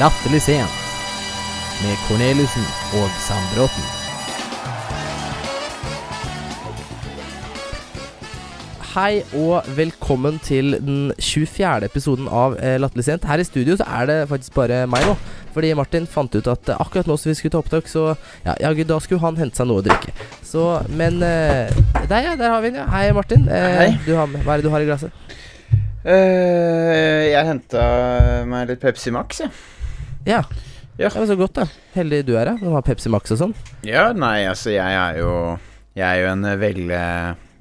Latterlig sent med Corneliussen og Sandbråten. Hei og velkommen til den 24. episoden av eh, Latterlig sent. Her i studio så er det faktisk bare meg nå. Fordi Martin fant ut at akkurat nå som vi skulle ta opptak, så ja, ja, da skulle han hente seg noe å drikke. Så, men eh, Der, ja. Der har vi den, ja. Hei, Martin. Eh, Hei. Du har med, hva er det du har i glasset? Eh, jeg henta meg litt Pepsi Max, jeg. Ja. Ja. Det var så godt, da. Heldig du er, da. Du har Pepsi Max og sånn. Ja, nei, altså, jeg er jo Jeg er jo en vel,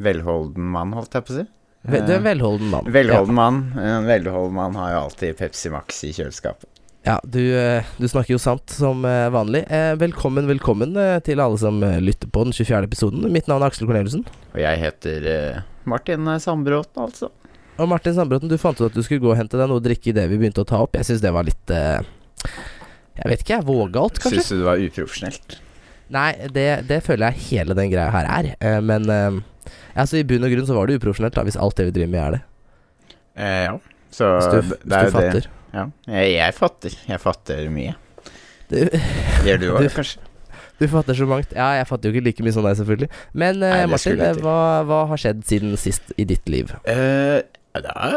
velholden mann, holdt jeg på å si. Du er en velholden mann. Velholden mann. En velholden mann har jo alltid Pepsi Max i kjøleskapet. Ja, du, eh, du snakker jo sant som eh, vanlig. Eh, velkommen, velkommen eh, til alle som eh, lytter på den 24. episoden. Mitt navn er Aksel Corneliussen. Og jeg heter eh, Martin Sandbråten, altså. Og Martin Sandbråten, du fant ut at du skulle gå og hente deg noe å drikke idet vi begynte å ta opp. Jeg syns det var litt eh, Jeg vet ikke, jeg. Vågalt, kanskje? Syns du det var uprofesjonelt? Nei, det, det føler jeg hele den greia her er. Eh, men eh, altså, i bunn og grunn så var det uprofesjonelt, da, hvis alt det vi driver med, er det. Eh, ja. Så Hvis du, det, det er du fatter. Ja. Jeg, jeg fatter. Jeg fatter mye. Du, Gjør du òg, kanskje? du fatter så mangt. Ja, jeg fatter jo ikke like mye som deg, selvfølgelig. Men eh, Nei, Martin, hva, hva har skjedd siden sist i ditt liv? Uh, det er,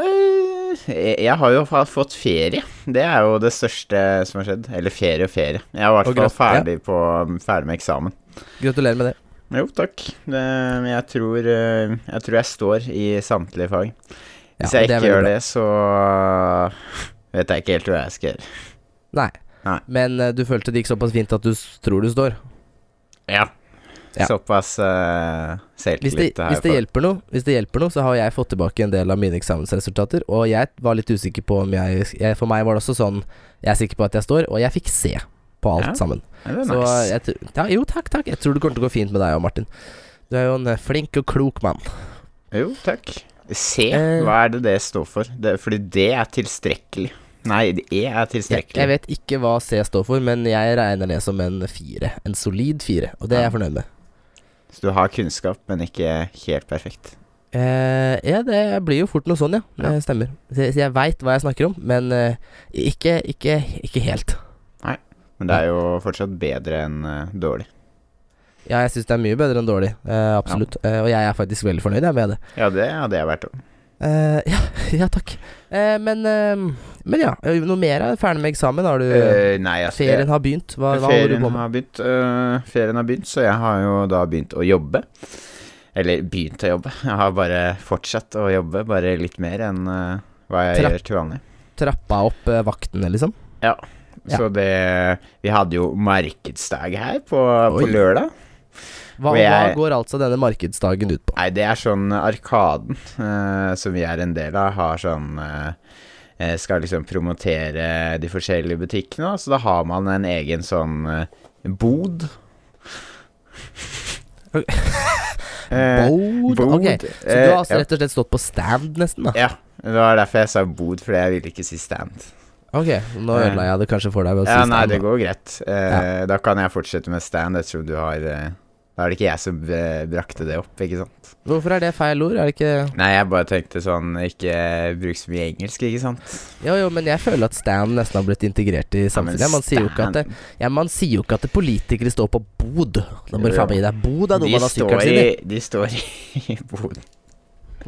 jeg, jeg har jo fått ferie. Det er jo det største som har skjedd. Eller ferie og ferie. Jeg er i hvert fall ferdig, på, ferdig med eksamen. Gratulerer med det. Jo, takk. Det, jeg, tror, eh, jeg tror jeg står i samtlige fag. Ja, Hvis jeg er ikke gjør det, så vet jeg ikke helt hva jeg skal gjøre. Nei. Nei. Men eh, du følte det gikk såpass fint at du tror du står? Ja. Ja. Såpass uh, Hvis det, selvtillit hvis, det hjelper noe, hvis det hjelper noe, så har jeg fått tilbake en del av mine eksamensresultater. Og jeg var litt usikker på om jeg, jeg For meg var det også sånn Jeg er sikker på at jeg står, og jeg fikk C på alt Ja, sammen. Ja, er Så nice. jeg ja, Jo, takk, takk. Jeg tror det kommer til å gå fint med deg og Martin. Du er jo en eh, flink og klok mann. Jo, takk. C, Eh. hva er det det står for? Det, fordi det er tilstrekkelig. Nei, E er tilstrekkelig. jeg vet ikke hva C står for, men jeg regner det som en fire. En solid fire. Og det er jeg fornøyd med. Så du har kunnskap, men ikke helt perfekt. Eh, ja, det blir jo fort noe sånn, ja. Ja. Det stemmer. Så, jeg, jeg veit hva jeg snakker om, men eh, ikke, ikke, ikke helt. Men det er jo fortsatt bedre enn uh, dårlig. Ja, jeg syns det er mye bedre enn dårlig. Eh, absolutt. Eh, og jeg er faktisk veldig fornøyd med det. Ja, det hadde jeg vært òg. Eh, ja, ja, takk. Uh, men, uh, men ja, noe mer? Er ferdig med eksamen? Har du nei, altså Ferien har begynt. Hva, hva holder du på med? har begynt, ferien har begynt, så jeg har jo da begynt å jobbe. Eller begynt å jobbe. Jeg har bare fortsatt å jobbe, bare litt mer enn hva jeg Trapp. gjør til vanlig. Trappa opp vaktene, liksom? Ja. Så det Vi hadde jo markedsdag her på, på lørdag. Hva, jeg- hva går altså denne markedsdagen ut på? Nei, det er sånn Arkaden, uh, som vi er en del av, har sånn eh, Skal liksom promotere de forskjellige butikkene, så da har man en egen sånn uh, bod. Bod? Ok, så du har altså rett og slett stått på stand, nesten? da Ja, det var derfor jeg sa bod, fordi jeg ville ikke si stand. Ok, nå ødela jeg det kanskje for deg ved å Ja, si nei, det går greit. Da kan jeg fortsette med stand, ettersom du har Da er det ikke jeg som eh, brakte det opp, ikke sant? Hvorfor er det feil ord? Er det ikke Nei, jeg bare tenkte sånn Ikke bruk så mye engelsk, ikke sant? Jo, jo, men jeg føler at Stan nesten har blitt integrert i samfunnet. samfunnet. man, sier det, ja, man sier jo ikke at politikere står på bod. Da må du faen meg gi deg bod, noe De man har står i, de står i bod.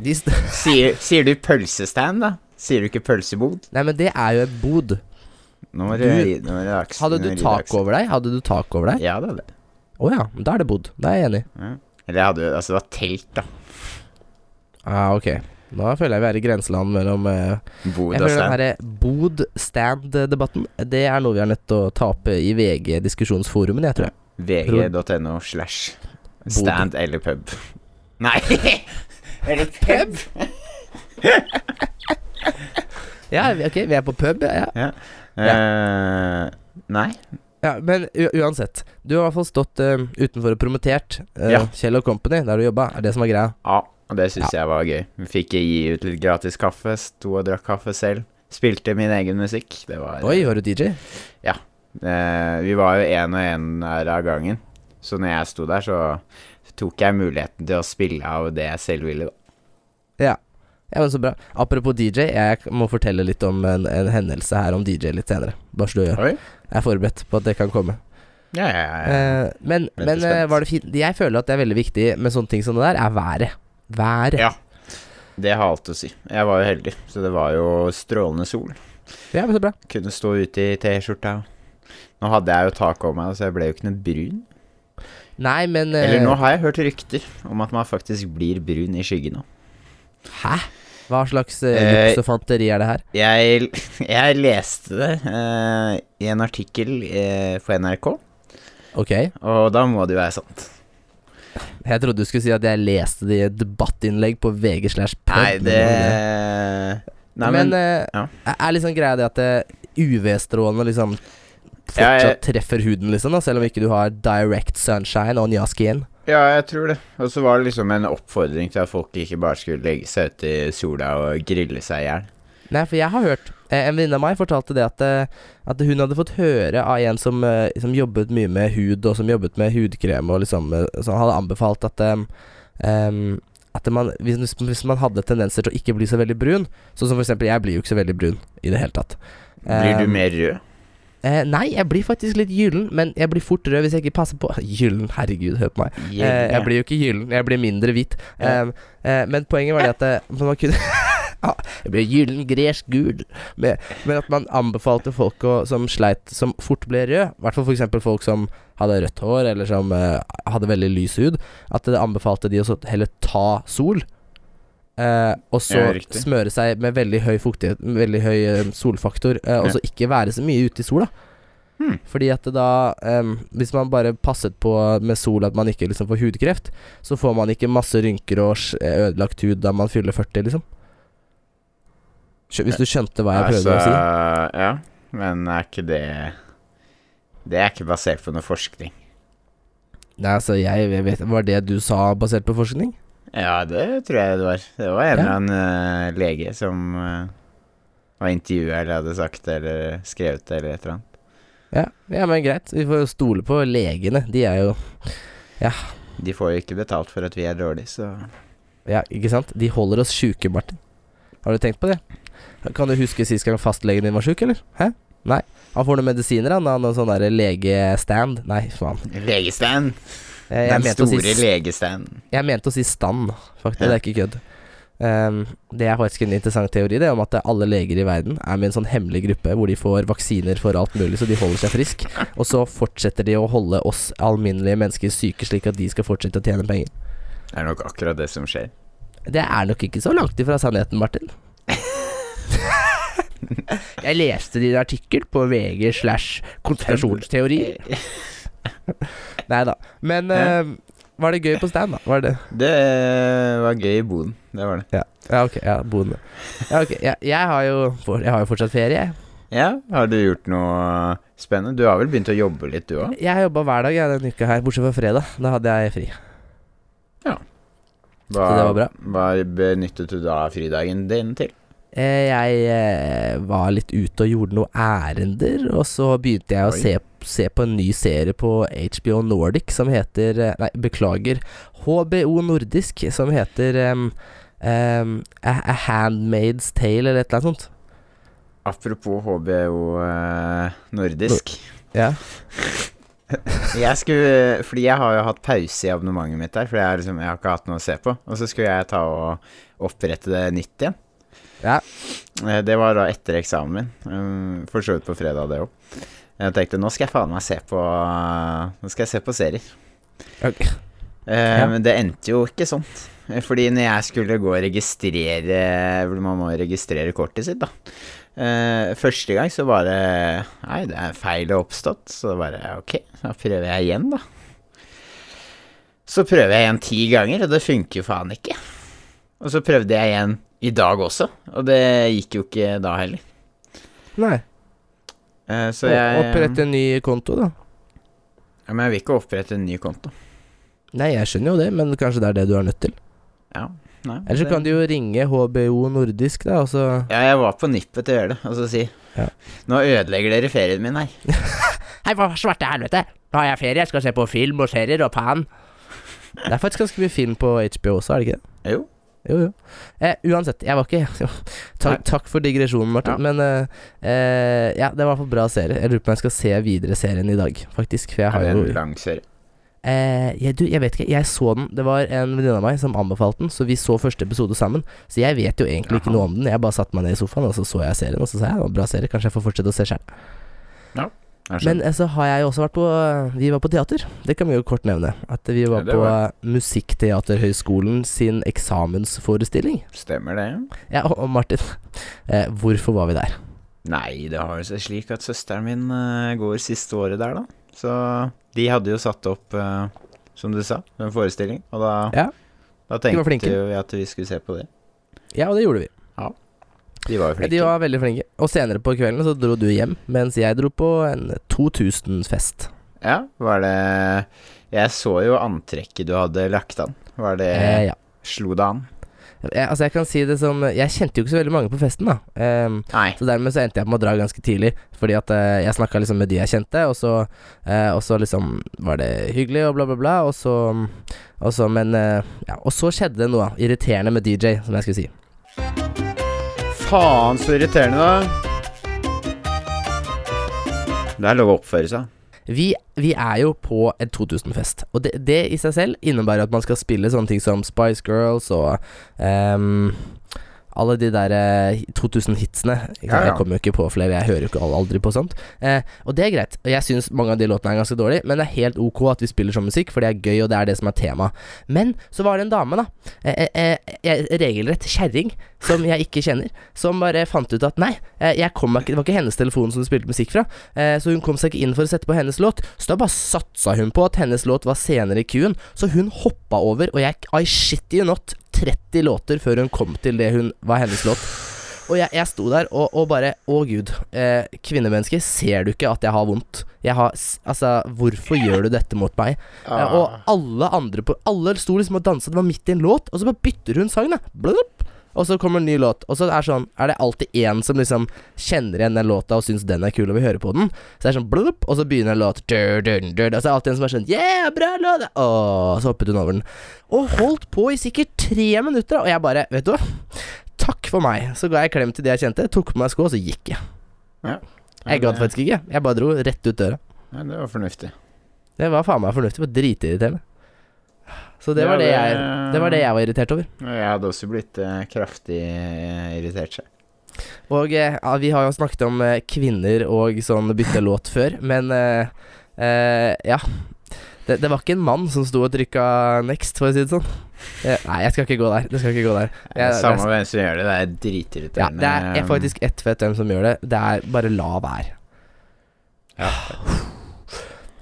St Sier, sier du pølsestand, da? Sier du ikke pølsebod? Nei, men det er jo et bod. Nå må Du- du nå må du Hadde du tak over deg? Hadde du tak over deg? Ja, det hadde det. Å ja, da er det bod. Da er jeg enig. Ja. Eller jeg hadde Altså, det var telt, da. Ah, ok. Nå føler jeg vi er i grenseland mellom eh, Bod Jeg og føler den stand. herre bod-stand-debatten Det er noe vi er nødt til å ta opp i VG-diskusjonsforumen, jeg tror jeg. VG.no slash stand eller pub. Nei! eller pub? Ja, vi- ok, vi er på pub, ja. ja. Eh, nei. Ja men uansett. Du har i hvert fall stått uh, utenfor og promotert uh, Ja. Kjell og Company, der du jobba. Er det som er greia? Ja, og det syns jeg var gøy. Vi fikk gi ut litt gratis kaffe, sto og drakk kaffe selv. Spilte min egen musikk. Det var Oi, var du DJ? eh, Vi var jo én og én her av gangen. Så når jeg sto der, så tok jeg muligheten til å spille av det jeg selv ville, da. Ja. Ja, Så bra. Apropos DJ, jeg må fortelle litt om en, en hendelse her om DJ litt senere. Bare så du gjør. Oi. Jeg er forberedt på at det kan komme. Ja, ja, ja. Uh, men men uh, var det fint Jeg føler at det er veldig viktig med sånne ting som det der, er været. Været. Ja. Det har alt å si. Jeg var jo heldig, så det var jo strålende sol. Ja, men så bra. Kunne stå ute i T-skjorta. Nå hadde jeg jo tak over meg, så jeg ble jo ikke noe brun. Nei, men uh... Eller nå har jeg hørt rykter om at man faktisk blir brun i skyggen nå. Hæ? Hva slags uh, Eh, juks og fanteri er det her? Jeg, jeg leste det uh, i en artikkel uh, på NRK, Ok. og da må det jo være sant. Jeg trodde du skulle si at jeg leste det i et debattinnlegg på VG slash pub. Nei, det Nei, men, men, eh, ja. er- liksom greia det at eh, UV-strålene liksom Ja, jeg- treffer huden, liksom, da, selv om ikke du har direct sunshine on your skin? Ja, jeg tror det. Og så var det liksom en oppfordring til at folk ikke bare skulle legge seg ut i sola og grille seg i hjel. Nei, for jeg har hørt eh, En venninne av meg fortalte det at, eh, at hun hadde fått høre av en som, eh, som jobbet mye med hud, og som jobbet med hudkrem, og liksom Så Som hadde anbefalt at em, at man, hvis, hvis man hadde tendenser til å ikke bli så veldig brun Sånn som for eksempel, jeg blir jo ikke så veldig brun i det hele tatt. Blir du mer rød? Eh, nei, jeg blir faktisk litt gyllen, men jeg blir fort rød hvis jeg ikke passer på. Gyllen, herregud, hør på meg. Eh, jeg blir jo ikke gyllen, jeg blir mindre hvit. Ja. Eh, men poenget var det at eh, man kunne Ja, Jeg blir gyllen, gresk, gul. Men, men at man anbefalte folk å, som sleit, som fort ble rød, i hvert fall f.eks. folk som hadde rødt hår, eller som eh, hadde veldig lys hud, at det anbefalte de å heller ta sol. Eh, og så Ja, smøre seg med veldig høy fuktighet, veldig høy eh, solfaktor, eh, og Ja. så ikke være så mye ute i sola. Hmm. Fordi at da Hvis man bare passet på med sol at man ikke liksom får hudkreft, så får man ikke masse rynker og ødelagt hud da man fyller 40, liksom. Hvis du skjønte hva jeg prøvde å si? Altså, Ja, men er ikke det Det er ikke basert på noe forskning. Nei, altså, jeg jeg vet Var det du sa basert på forskning? Ja, det tror jeg det var. Det var en Ja. eller annen uh, lege som uh, var intervjua eller hadde sagt eller skrevet det eller et eller annet. Ja, ja, men greit. Vi får jo stole på legene. De er jo Ja. De får jo ikke betalt for at vi er dårlige, så Ja, ikke sant? De holder oss sjuke, Martin. Har du tenkt på det? Kan du huske sist gang fastlegen din var sjuk, eller? Hæ? Nei. Han får noen medisiner, han. Han har sånn derre legestand. Nei, faen. Legestand! Jeg, jeg, Den store si, legestanden. jeg mente å si stand, faktisk. Ja. Det er ikke kødd. Um, det er faktisk en interessant teori, det om at alle leger i verden er med en sånn hemmelig gruppe hvor de får vaksiner for alt mulig, så de holder seg friske. Og så fortsetter de å holde oss alminnelige mennesker syke, slik at de skal fortsette å tjene penger. Det er nok akkurat det som skjer. Det er nok ikke så langt ifra sannheten, Martin. Jeg leste din artikkel på VG slash konspirasjonsteori. Nei da. Men uh, var det gøy på stand, da? Var det Det var gøy i boden. Det var det. Ja, ja ok. Ja, boden. Ja, okay. Ja, jeg, har jo, jeg har jo fortsatt ferie, jeg. Ja, har du gjort noe spennende? Du har vel begynt å jobbe litt, du òg? Jeg har jobba hver dag denne uka her, bortsett fra fredag. Da hadde jeg fri. Hva, Så det var bra. hva benyttet du da fridagen din til? Eh, Jeg eh, var litt ute og gjorde noen ærender, og så begynte jeg å se, se på en ny serie på HBO Nordic som heter eh, Nei, beklager. HBO Nordisk, som heter um, um, A, A Handmaid's Tale, eller et eller annet sånt. Apropos HBO uh, nordisk. Ja. Jeg skulle Fordi jeg har jo hatt pause i abonnementet mitt der, for jeg, liksom, jeg har ikke hatt noe å se på. Og så skulle jeg ta og opprette det nytt igjen. Ja. Eh, Det var da etter eksamen min. Um, For så vidt på fredag, det òg. Jeg tenkte nå skal jeg faen meg se på Nå skal jeg se på serier. Ok. Eh, Ja. Men det endte jo ikke sånn. Eh, Fordi når jeg skulle gå og registrere Man må registrere kortet sitt, da. Eh, første gang så var det Nei, det er feil har oppstått. Så bare ok, da prøver jeg igjen, da. Så prøver jeg igjen ti ganger, og det funker jo faen ikke. Og så prøvde jeg igjen i dag også, og det gikk jo ikke da heller. Nei. Eh, så jeg Opprette en ny konto, da. ja, Men jeg vil ikke opprette en ny konto. Nei, jeg skjønner jo det, men kanskje det er det du er nødt til. Ja, nei Eller så det- kan du jo ringe HBO Nordisk, da, og så Ja, jeg var på nippet til å gjøre det, og så si Ja. Nå ødelegger dere ferien min her. Hei, for svarte helvete! Nå har jeg ferie, jeg skal se på film og serier og pan. Det er faktisk ganske mye film på HBO også, er det ikke det? Jo, Jo, jo. Eh, uansett, jeg var ikke takk, takk for digresjonen, Martin. Ja. Men eh, eh, ja, det var i hvert fall bra serie. Jeg lurer på om jeg skal se videre serien i dag, faktisk. For jeg har jo en lang serie? eh, jeg, du, jeg vet ikke. Jeg så den. Det var en venninne av meg som anbefalte den, så vi så første episode sammen. Så jeg vet jo egentlig ikke noe om den. Jeg bare satte meg ned i sofaen, og så så jeg serien, og så sa jeg det var en bra serie. Kanskje jeg får fortsette å se sjøl. Jeg Men så altså, så har jeg jo også vært på Vi var på teater. Det kan vi jo kort nevne. At vi var Ja, var. på Musikkteaterhøgskolen sin eksamensforestilling. Stemmer det? Ja, og og Martin, eh, hvorfor var vi der? Nei, det har seg slik at søsteren min eh, går siste året der, da. Så de hadde jo satt opp, eh, som du sa, en forestilling. Og da, Ja. da tenkte vi at vi skulle se på det. Ja, og det gjorde vi. De var jo flinke. de var veldig flinke. Og senere på kvelden så dro du hjem, mens jeg dro på en 2000-fest. Ja, var det Jeg så jo antrekket du hadde lagt an. Var det Eh, ja. Slo det an? Jeg, altså, jeg kan si det som Jeg kjente jo ikke så veldig mange på festen, da. Um, Nei. Så dermed så endte jeg med å dra ganske tidlig, fordi at uh, jeg snakka liksom med de jeg kjente, og så, uh, og så liksom var det hyggelig og bla, bla, bla, og så, og så Men uh, Ja, og så skjedde det noe irriterende med DJ, som jeg skulle si. Faen, så irriterende, da. Det er lov å oppføre seg. Vi, vi er jo på en 2000-fest, og det, det i seg selv innebærer at man skal spille sånne ting som Spice Girls og ehm, alle de der eh, 2000-hitsene. Ja, ja. Jeg kommer jo ikke på flere, jeg hører jo ikke aldri på sånt. Eh, og det er greit. Og jeg syns mange av de låtene er ganske dårlige, men det er helt ok at vi spiller sånn musikk, for det er gøy, og det er det som er tema. Men så var det en dame, da, eh, eh, eh, regelrett kjerring, som jeg ikke kjenner, som bare fant ut at nei, eh, jeg kom ikke, det var ikke hennes telefon som du spilte musikk fra, eh, så hun kom seg ikke inn for å sette på hennes låt. Så da bare satsa hun på at hennes låt var senere i queuen, så hun hoppa over, og jeg I shit you not 30 låter før hun kom til det hun var hennes låt. Og jeg, jeg sto der og, og bare Å, gud. Eh, kvinnemenneske, ser du ikke at jeg har vondt? Jeg har Altså, hvorfor gjør du dette mot meg? Ah. Eh, og alle andre på Alle sto liksom og dansa, det var midt i en låt, og så bare bytter hun sang, da. Blup. Og så kommer en ny låt, og så er sånn Er det alltid én som liksom kjenner igjen den låta og syns den er kul og vil høre på den? Så det er sånn blup, og så begynner en låt dur, dur, dur, Og så er det alltid en som er sånn Yeah, bra låt! Åh, så hoppet hun over den. Og holdt på i sikkert tre minutter, og jeg bare Vet du hva? Takk for meg. Så ga jeg klem til de jeg kjente, tok på meg sko, og så gikk jeg. Ja. Jeg gadd faktisk ikke. Jeg bare dro rett ut døra. Ja, det var fornuftig. Det var faen meg fornuftig. Det dritirriterende. Så det var det, jeg, det var det jeg var irritert over. Jeg hadde også blitt uh, kraftig eh, irritert. seg. Og eh, ja, vi har jo snakket om kvinner og sånn bytte låt før, men uh, uh, ja. Det, det var ikke en mann som sto og trykka next, for å si det sånn. Uh, nei, jeg skal ikke gå der. Det skal ikke gå der. Jeg- Samme det er- hvem som gjør det, det er Ja, dritirriterende. det er, er faktisk ett fett hvem som gjør det. Det er bare la være. Ja.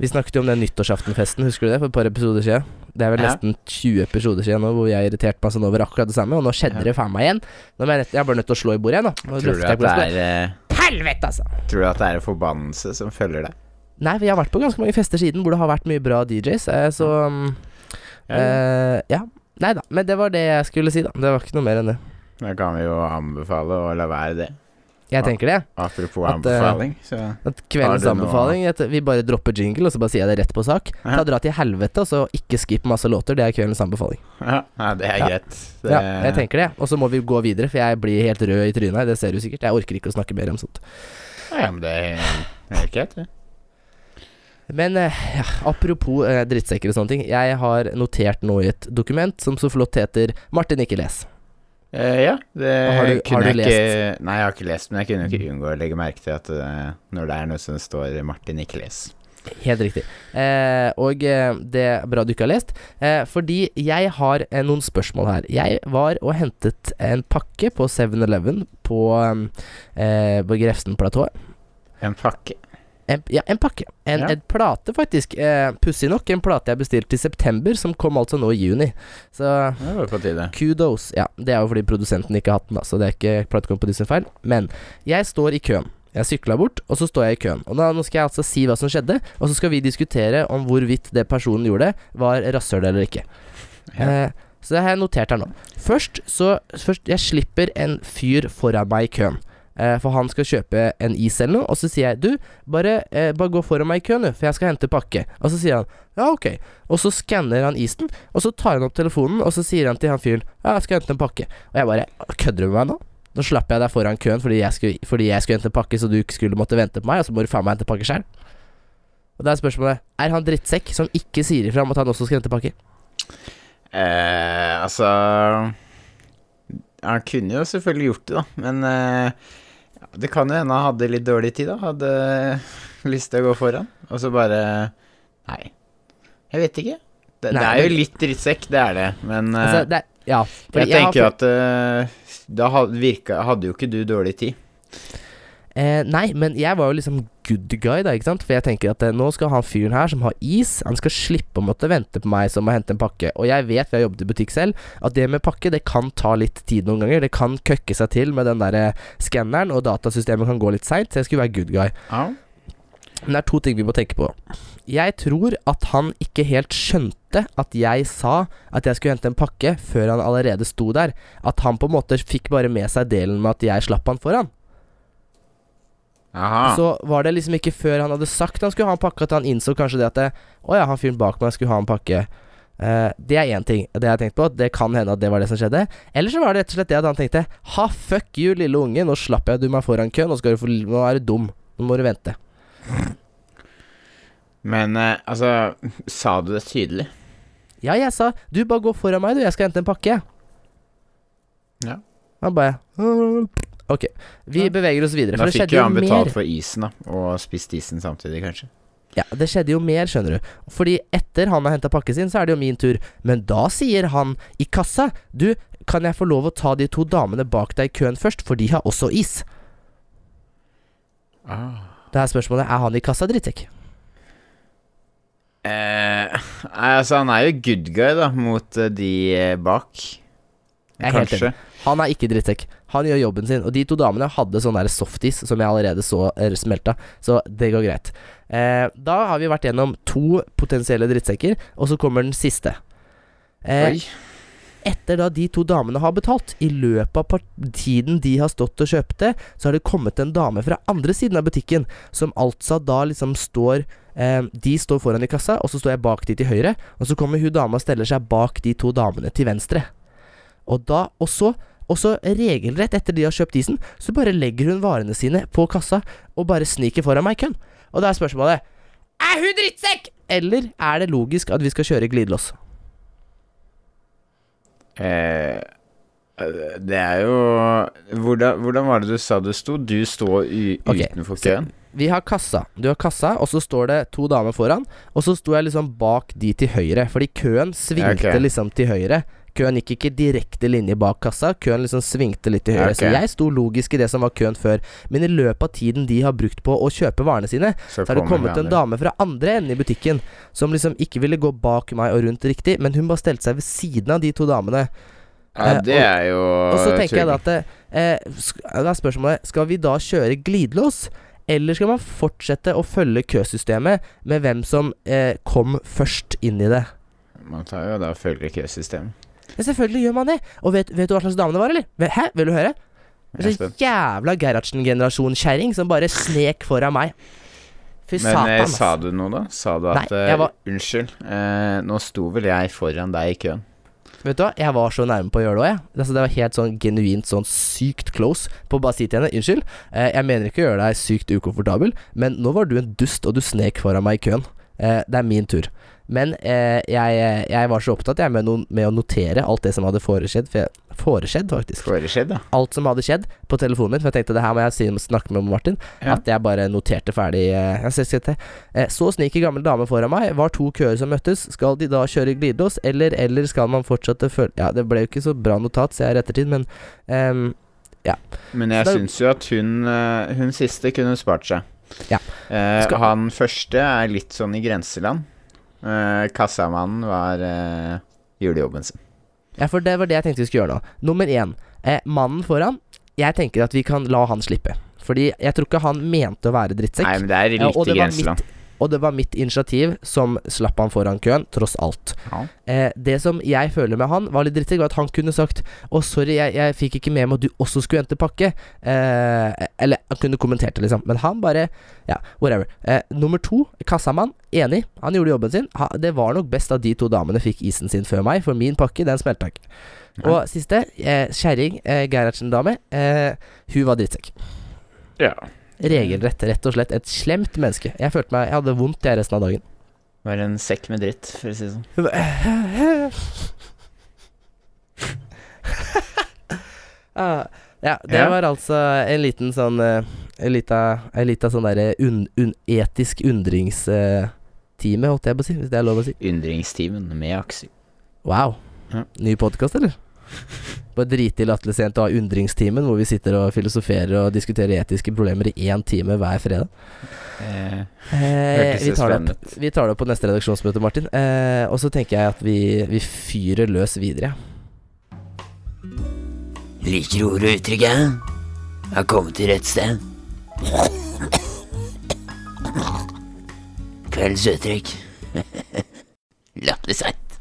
Vi snakket jo om den nyttårsaftenfesten, husker du det? For et par episoder siden. Det er vel nesten 20 episoder siden nå hvor jeg irriterte meg sånn over akkurat det samme, og nå skjedde det faen meg igjen. Nå er jeg, rett, jeg er bare nødt til å slå i bordet igjen. Nå Tror du at det er eh, Helvete, altså! Tror du at det er en forbannelse som følger deg? Nei, for jeg har vært på ganske mange fester siden hvor det har vært mye bra DJs, eh, så um, eh, Ja. Nei da. Men det var det jeg skulle si, da. Det var ikke noe mer enn det. Da kan vi jo anbefale å la være det. Jeg tenker det. Apropos At, eh, anbefaling, så At kveldens anbefaling at Vi bare dropper jingle, og så bare sier jeg det rett på sak. Ja. Ta Dra til helvete, og så ikke skip masse låter. Det er kveldens anbefaling. Ja, ja det er greit. Det, Ja, jeg tenker det. Og så må vi gå videre, for jeg blir helt rød i trynet. her, Det ser du sikkert. Jeg orker ikke å snakke mer om sånt. Ja, men det er helt greit, det. Men eh, ja, apropos eh, drittsekker og sånne ting. Jeg har notert noe i et dokument som så flott heter 'Martin ikke les'. Eh, ja, det Har du- har du jeg ikke Nei, jeg har ikke lest, men jeg kunne ikke unngå å legge merke til at uh, når det er noe som står 'Martin ikke les'. Helt riktig. Eh, og eh, det er bra du ikke har lest, eh, fordi jeg har eh, noen spørsmål her. Jeg var og hentet en pakke på 7-Eleven på, eh, på Grefsenplatået. En pakke. En, ja, en pakke. En, Ja. en plate, faktisk. Eh, Pussig nok, en plate jeg bestilte i september, som kom altså nå i juni. Så Det var på tide. kudos. Ja, det er jo fordi produsenten ikke har hatt den, da, så det er ikke platekompani sin feil. Men jeg står i køen. Jeg sykla bort, og så står jeg i køen. Og da, Nå skal jeg altså si hva som skjedde, og så skal vi diskutere om hvorvidt det personen gjorde, var rasshøl eller ikke. Ja. Eh, så det har jeg notert her nå. Først så Først, Jeg slipper en fyr foran meg i køen. Eh, for han skal kjøpe en is eller noe, og så sier jeg du, bare, eh, bare gå foran meg i køen, du, for jeg skal hente pakke. Og så sier han ja, ok. Og så skanner han isen, og så tar han opp telefonen, og så sier han til han fyren ja, jeg skal hente en pakke. Og jeg bare kødder du med meg nå? Nå slapp jeg deg foran køen fordi jeg, skulle, fordi jeg skulle hente en pakke, så du ikke skulle måtte vente på meg, og så må du faen meg hente pakke sjøl. Og da er spørsmålet Er han drittsekk som ikke sier ifra om at han også skal hente pakke? Eh, altså Han kunne jo selvfølgelig gjort det, da, men eh, det kan jo hende han hadde litt dårlig tid, da. Hadde lyst til å gå foran, og så bare Nei. Jeg vet ikke. Det, det er jo litt drittsekk, det er det, men eh, Altså, det ja, jeg, jeg tenker jo at uh, da had- virka, hadde jo ikke du dårlig tid. Eh, nei, men jeg var jo liksom good guy, da, ikke sant? For jeg tenker at eh, nå skal han fyren her som har is, han skal slippe å måtte vente på meg som må hente en pakke. Og jeg vet, for jeg har jobbet i butikk selv, at det med pakke, det kan ta litt tid noen ganger. Det kan køkke seg til med den der eh, skanneren, og datasystemet kan gå litt seint, så jeg skulle være good guy. Ja. Men det er to ting vi må tenke på. Jeg tror at han ikke helt skjønte at jeg sa at jeg skulle hente en pakke, før han allerede sto der. At han på en måte fikk bare med seg delen med at jeg slapp han foran. Aha. Så var det liksom ikke før han hadde sagt han skulle ha en pakke, at han innså kanskje det at det, Å ja, han fyren bak meg skulle ha en pakke. Uh, det er én ting. Det har jeg tenkt på. Det kan hende at det var det som skjedde. Eller så var det rett og slett det at han tenkte Ha, fuck you, lille unge. Nå slapp jeg du meg foran køen. Nå, få, nå er du dum. Nå må du vente. Men uh, altså, sa du det tydelig? Ja, jeg sa Du, bare gå foran meg, du. Jeg skal hente en pakke. Ja. Han bare «Øh, Ok. Vi Ja. beveger oss videre. Da det fikk skjedde jo jo han mer. betalt for isen, da, og spist isen samtidig, kanskje. Ja, det skjedde jo mer, skjønner du. Fordi etter han har henta pakken sin, så er det jo min tur. Men da sier han i kassa Du, kan jeg få lov å ta de to damene bak deg i køen først, for de har også is? Ah. Det er spørsmålet er han i kassa drittsekk. Eh, altså, han er jo good guy, da, mot eh, de eh, bak. Jeg er helt Kanskje. Han er ikke drittsekk. Han gjør jobben sin. Og de to damene hadde sånn der softis som jeg allerede så er smelta, så det går greit. Eh, da har vi vært gjennom to potensielle drittsekker, og så kommer den siste. Eh, etter da de to damene har betalt, i løpet av tiden de har stått og kjøpte, så har det kommet en dame fra andre siden av butikken, som altså da liksom står eh, De står foran i kassa, og så står jeg bak de til høyre, og så kommer hun dama og steller seg bak de to damene til venstre. Og da, og så og så regelrett etter de har kjøpt isen, så bare legger hun varene sine på kassa og bare sniker foran meg i køen. Og da er spørsmålet Er hun drittsekk?! Eller er det logisk at vi skal kjøre glidelås? Eh, eh, det er jo hvordan, hvordan var det du sa du sto? Du står u Ok, utenfor køen? Vi har kassa. Du har kassa, og så står det to damer foran. Og så sto jeg liksom bak de til høyre, fordi køen svingte okay. liksom til høyre. Køen gikk ikke direkte linje bak kassa, køen liksom svingte litt til høyre. Okay. Så jeg sto logisk i det som var køen før. Men i løpet av tiden de har brukt på å kjøpe varene sine, så har det kommet en dame fra andre enden i butikken som liksom ikke ville gå bak meg og rundt riktig, men hun bare stelte seg ved siden av de to damene. Ja, Eh, det er jo Og så tenker jeg da at eh, Da er spørsmålet Skal vi da kjøre glidelås, eller skal man fortsette å følge køsystemet med hvem som eh, kom først inn i det? Man tar jo da og følger køsystemet. Ja, selvfølgelig gjør man det. Og vet, vet du hva slags dame det var, eller? Hæ, vil du høre? Så jævla Gerhardsen-generasjon kjerring som bare snek foran meg. Fy Men satan, eh, sa du noe, da? Sa du at Nei, eh, var- Unnskyld, uh, nå sto vel jeg foran deg i køen. Vet du hva, jeg var så nærme på å gjøre det òg, jeg. Altså, det var helt sånn genuint sånn sykt close på å bare si til henne unnskyld, uh, jeg mener ikke å gjøre deg sykt ukomfortabel, men nå var du en dust, og du snek foran meg i køen. Det er min tur. Men eh, jeg, jeg var så opptatt jeg med, no, med å notere alt det som hadde foreskjedd, for jeg, foreskjedd faktisk. Foreskjedd, da. Alt som hadde skjedd på telefonen min, for jeg tenkte det her må jeg si, snakke med Martin. Ja. At jeg bare noterte ferdig eh. Eh, Så sniker gammel dame foran meg. Var to køer som møttes. Skal de da kjøre glidelås, eller, eller skal man fortsette følge Ja, det ble jo ikke så bra notat, ser jeg i ettertid, men ehm, Men jeg syns jo at hun, eh, hun siste kunne spart seg. Ja. Eh, han første er litt sånn i grenseland. Eh, kassamannen var uh, julejobben sin. Ja, for det var det jeg tenkte vi skulle gjøre nå. Nummer én. Eh, mannen foran. Jeg tenker at vi kan la han slippe. Fordi jeg tror ikke han mente å være drittsekk. Nei, men det er Ja, det var grenseland. Og det var mitt initiativ som slapp han foran køen, tross alt. Ja. Eh, det som jeg føler med han, var litt drittig, var at han kunne sagt Å, sorry, jeg, jeg fikk ikke med meg at du også skulle hente pakke. Eh, eller han kunne kommentert det, liksom. Men han bare Ja, whatever. Eh, nummer to, kassamann. Enig. Han gjorde jobben sin. Ha, det var nok best at de to damene fikk isen sin før meg, for min pakke, den smelta ikke. Og siste, eh, kjerring, eh, Gerhardsen-dame. Eh, hun var drittsekk. ja. Regelrett, rett og slett et slemt menneske. Jeg følte meg Jeg hadde vondt jeg resten av dagen. Var en sekk med dritt, for å si det sånn. Ah, ja, det Ja. var altså en liten sånn eh, En lita, en lita sånn derre un, un, etisk undringstime, holdt jeg på å si, hvis det er lov å si. Undringstimen med Aksel. Wow. Ja. Ny podkast, eller? Bare drite i latterlig sent og ha undringstimen, hvor vi sitter og filosoferer og diskuterer etiske problemer i én time hver fredag. Eh, Eh, vi, tar det opp, vi tar det opp på neste redaksjonsmøte, Martin. Eh, og så tenker jeg at vi, vi fyrer løs videre. Liker ordet og uttrykket? Har kommet til rett sted. Kveldens uttrykk. Latterlig seint.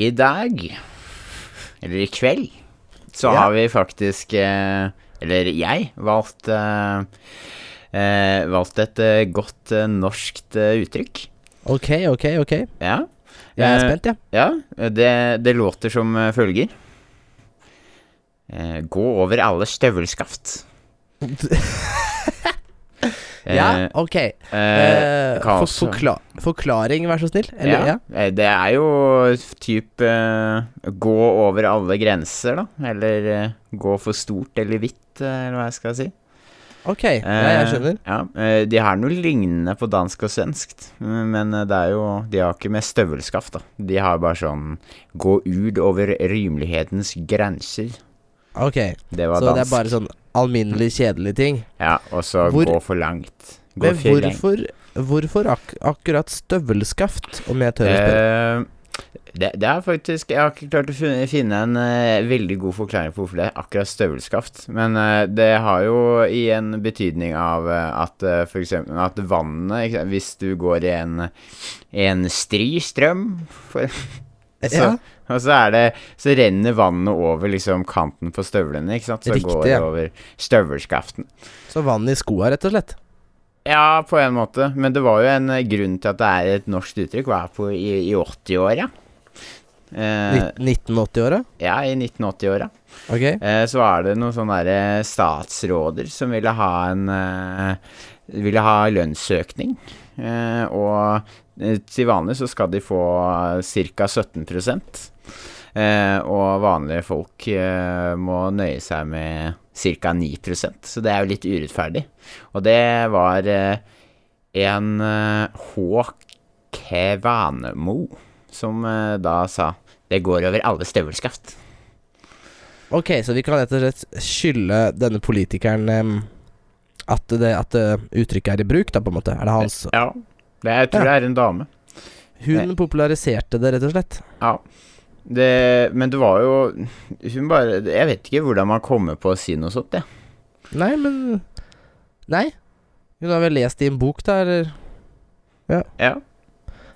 I dag, eller i kveld, så Ja. har vi faktisk eh, Eller jeg valgt eh, eh, Valgt et godt norskt uttrykk. Ok, ok, ok. Ja. Jeg er spent, jeg. Ja, det, det låter som følger. Gå over alle støvelskaft. Ja, Eh, ok. eh, Eh, for, forkla forklaring, vær så snill. Eller, ja. ja. eh, Det er jo typ uh, gå over alle grenser, da. Eller uh, gå for stort eller hvitt, eller hva jeg skal si. Ok, ja, jeg Eh, skjønner. Ja, eh, de har noe lignende på dansk og svensk, men det er jo De har ikke med støvelskaft, da. De har bare sånn gå ut over rimelighetens grenser. Ok, Det var Så dansk. det er bare sånn alminnelig kjedelige ting. Ja, og så Hvor- gå for langt. Gå Men for hvorfor, hvorfor ak akkurat støvelskaft, om jeg tør å spørre? Uh, det, det er faktisk Jeg har ikke klart å finne, finne en uh, veldig god forklaring på hvorfor det er akkurat støvelskaft. Men uh, det har jo igjen betydning av at uh, eksempel at vannet Hvis du går i en, en stri strøm for, så, ja, Og så det Så renner vannet over liksom kanten på støvlene, ikke sant? Så Riktig, går det ja. over støvelskaften. så vann i skoa, rett og slett. Ja, på en måte. Men det var jo en eh, grunn til at det er et norsk uttrykk. Var på i, i 80-åra. Eh, 1980-åra? ja, i 1980-åra. Okay. Eh, så var det noen sånne derre statsråder som ville ha en eh, Ville ha lønnsøkning. Eh, og eh, til vanlig så skal de få ca. 17 eh, Og vanlige folk eh, må nøye seg med ca. 9% Så det er jo litt urettferdig. Og det var eh, en eh, H. Kevanemo som eh, da sa det går over alle støvelskaft. Ok, så vi kan rett og slett skylde denne politikeren at, det, at eh, uttrykket er i bruk, da, på en måte. Er det hans Ja. Det, jeg tror Ja. det er en dame. Hun populariserte det, rett og slett. Ja. Det, men det var jo Hun bare Jeg vet ikke hvordan man kommer på å si noe sånt, jeg. Nei, men Nei. Hun har vel lest i en bok, da, eller Ja.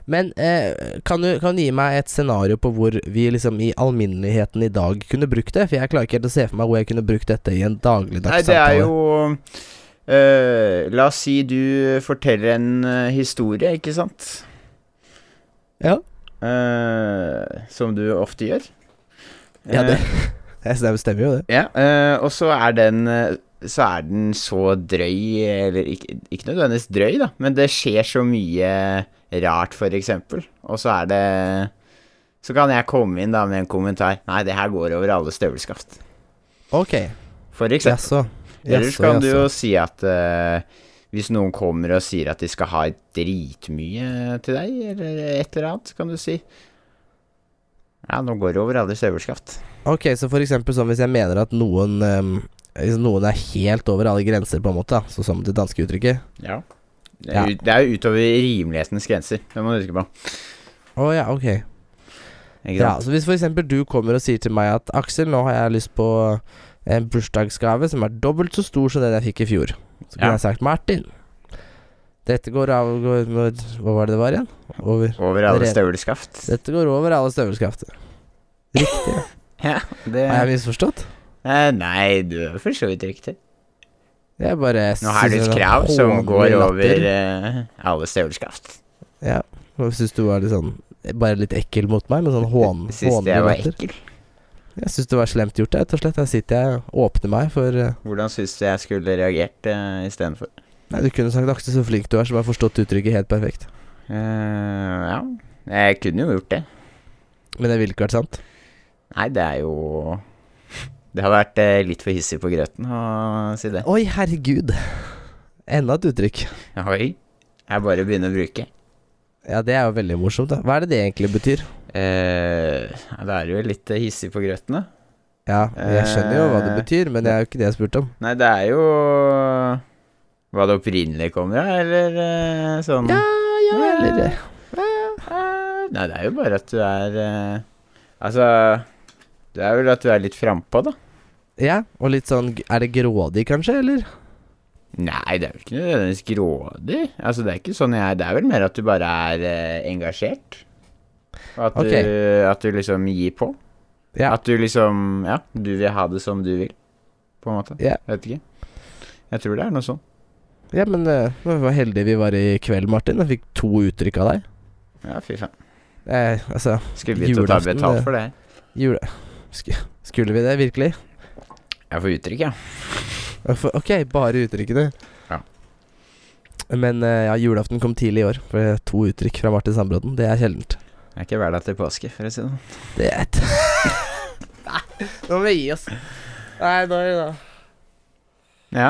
Men eh, kan, du, kan du gi meg et scenario på hvor vi liksom i alminneligheten i dag kunne brukt det? For jeg klarer ikke helt å se for meg hvor jeg kunne brukt dette i en dagligdags Nei, det er samtale. jo eh, La oss si du forteller en uh, historie, ikke sant? Ja. Uh, som du ofte gjør. Ja, det, det stemmer jo, det. ja, og så er den Så er den så drøy, eller ikke, ikke nødvendigvis drøy, da, men det skjer så mye rart, eksempel. Og så er det Så kan jeg komme inn da med en kommentar. Nei, det her går over alle støvelskaft. Ok. For eksempel. Jaså. Ellers så kan du jo si at uh, hvis noen kommer og sier at de skal ha dritmye til deg, eller et eller annet, kan du si Ja, nå går det over alle støvelskaft. Ok, så for eksempel sånn hvis jeg mener at noen um, Hvis noen er helt over alle grenser, på en måte, da, så som det danske uttrykket. Ja. Det Ja. er, jo- det er jo utover rimelighetens grenser. Det må du huske på. Å ja, ok. Ja, så hvis for eksempel du kommer og sier til meg at Aksel, nå har jeg lyst på en bursdagsgave som er dobbelt så stor som den jeg fikk i fjor. Så kunne Ja. jeg sagt Martin, Dette går av går, når, Hva var det det var igjen? Over. Over alle støvelskaft. Dette går over alle støvelskafter. Riktig. Ja, det Har jeg misforstått? eh, Nei, du er for så vidt riktig. Jeg bare Nå har du et er krav som går over uh, alle støvelskaft. Ja. Og Syns du var litt sånn Bare litt ekkel mot meg, med sånn hån, Syns jeg var ekkel. Jeg syns det var slemt gjort, rett og slett. Her sitter jeg og åpner meg for eh, Hvordan syns du jeg skulle reagert uh, istedenfor? Nei, du kunne sagt Aksel, så flink du er, som har forstått uttrykket helt perfekt. Uh, ja, jeg kunne jo gjort det. Men det ville ikke vært sant. Nei, det er jo Det har vært uh, litt for hissig på grøten å si det. Oi, herregud. Enda et uttrykk. Oi. Jeg bare begynner å bruke. Ja, det er jo veldig morsomt, da. Hva er det det egentlig betyr? Eh, da er du jo litt eh, hissig på grøten, da. Ja, jeg skjønner jo hva det Eh, betyr, men det er jo ikke det jeg spurte om. Nei, det er jo hva det opprinnelig kommer av, eller eh, sånn Ja, ja, eller det Nei, det er jo bare at du er eh, Altså Det er vel at du er litt frampå, da. Ja, og litt sånn Er det grådig, kanskje, eller? Nei, det er jo ikke nødvendigvis grådig. Altså, det er ikke sånn jeg Det er vel mer at du bare er eh, engasjert. At, okay. du, at du liksom gir på. Ja. At du liksom Ja, du vil ha det som du vil, på en måte. Ja. Vet ikke. Jeg tror det er noe sånn. Ja, men uh, vi var heldige vi var i kveld, Martin. Jeg fikk to uttrykk av deg. Ja, fy faen. Eh, altså, Skulle vi ta betalt for det. jule... Sk skulle vi det, virkelig? Jeg får uttrykk, ja. Ok, bare uttrykkene. Ja. Men uh, ja, julaften kom tidlig i år. For to uttrykk fra Martin Sandbråten. Det er sjeldent. Det er ikke hverdag til påske, for å si det sånn. Det er et Nei, nå må vi gi oss. Nei, da er det da. Ja.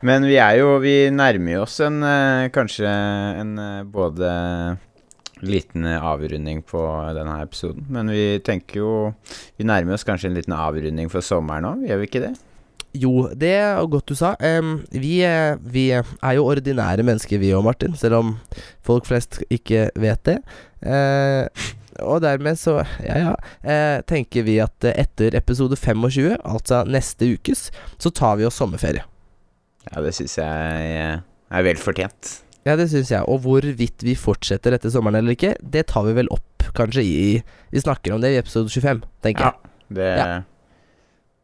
Men vi er jo Vi nærmer oss en eh, kanskje en eh, både liten avrunding på denne episoden. Men vi tenker jo Vi nærmer oss kanskje en liten avrunding for sommeren òg, gjør vi ikke det? Jo, det er godt du sa. Um, vi, vi er jo ordinære mennesker, vi òg, Martin. Selv om folk flest ikke vet det. Uh, og dermed så, ja ja, uh, tenker vi at etter episode 25, altså neste ukes, så tar vi oss sommerferie. Ja, det syns jeg eh, er vel fortjent. Ja, det syns jeg. Og hvorvidt vi fortsetter etter sommeren eller ikke, det tar vi vel opp kanskje i Vi snakker om det i episode 25, tenker jeg. Det Ja.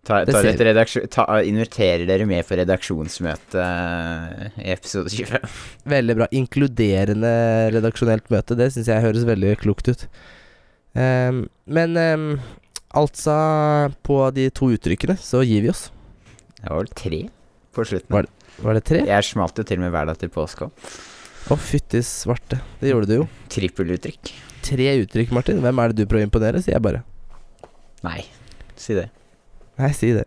Ta, ta ta, inviterer dere med for redaksjonsmøte eh, i episode 25. Veldig bra. Inkluderende redaksjonelt møte. Det syns jeg høres veldig klokt ut. Um, men um, altså På de to uttrykkene så gir vi oss. Det var vel tre på slutten. Var Var det tre? Jeg smalt jo til og med hverdag til påske òg. Å, fytti svarte. Det gjorde du jo. Trippeluttrykk. Tre uttrykk, Martin. Hvem er det du prøver å imponere, sier jeg bare. Nei, si det. Nei, si det.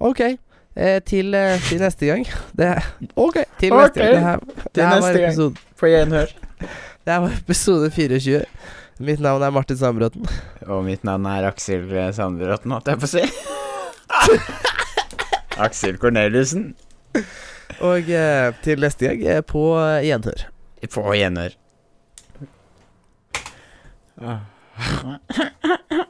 Ok. Eh, til, eh, til neste gang. Det er Ok, til neste gang. Det her, det var neste gang. episode, På gjenhør. det her var episode 24. Mitt navn er Martin Sandbråten. Og mitt navn er Aksel Sandbråten, holdt jeg på å si. Aksel Korneliussen. Og eh, til neste gang eh, på eh, gjenhør. På gjenhør. Ah.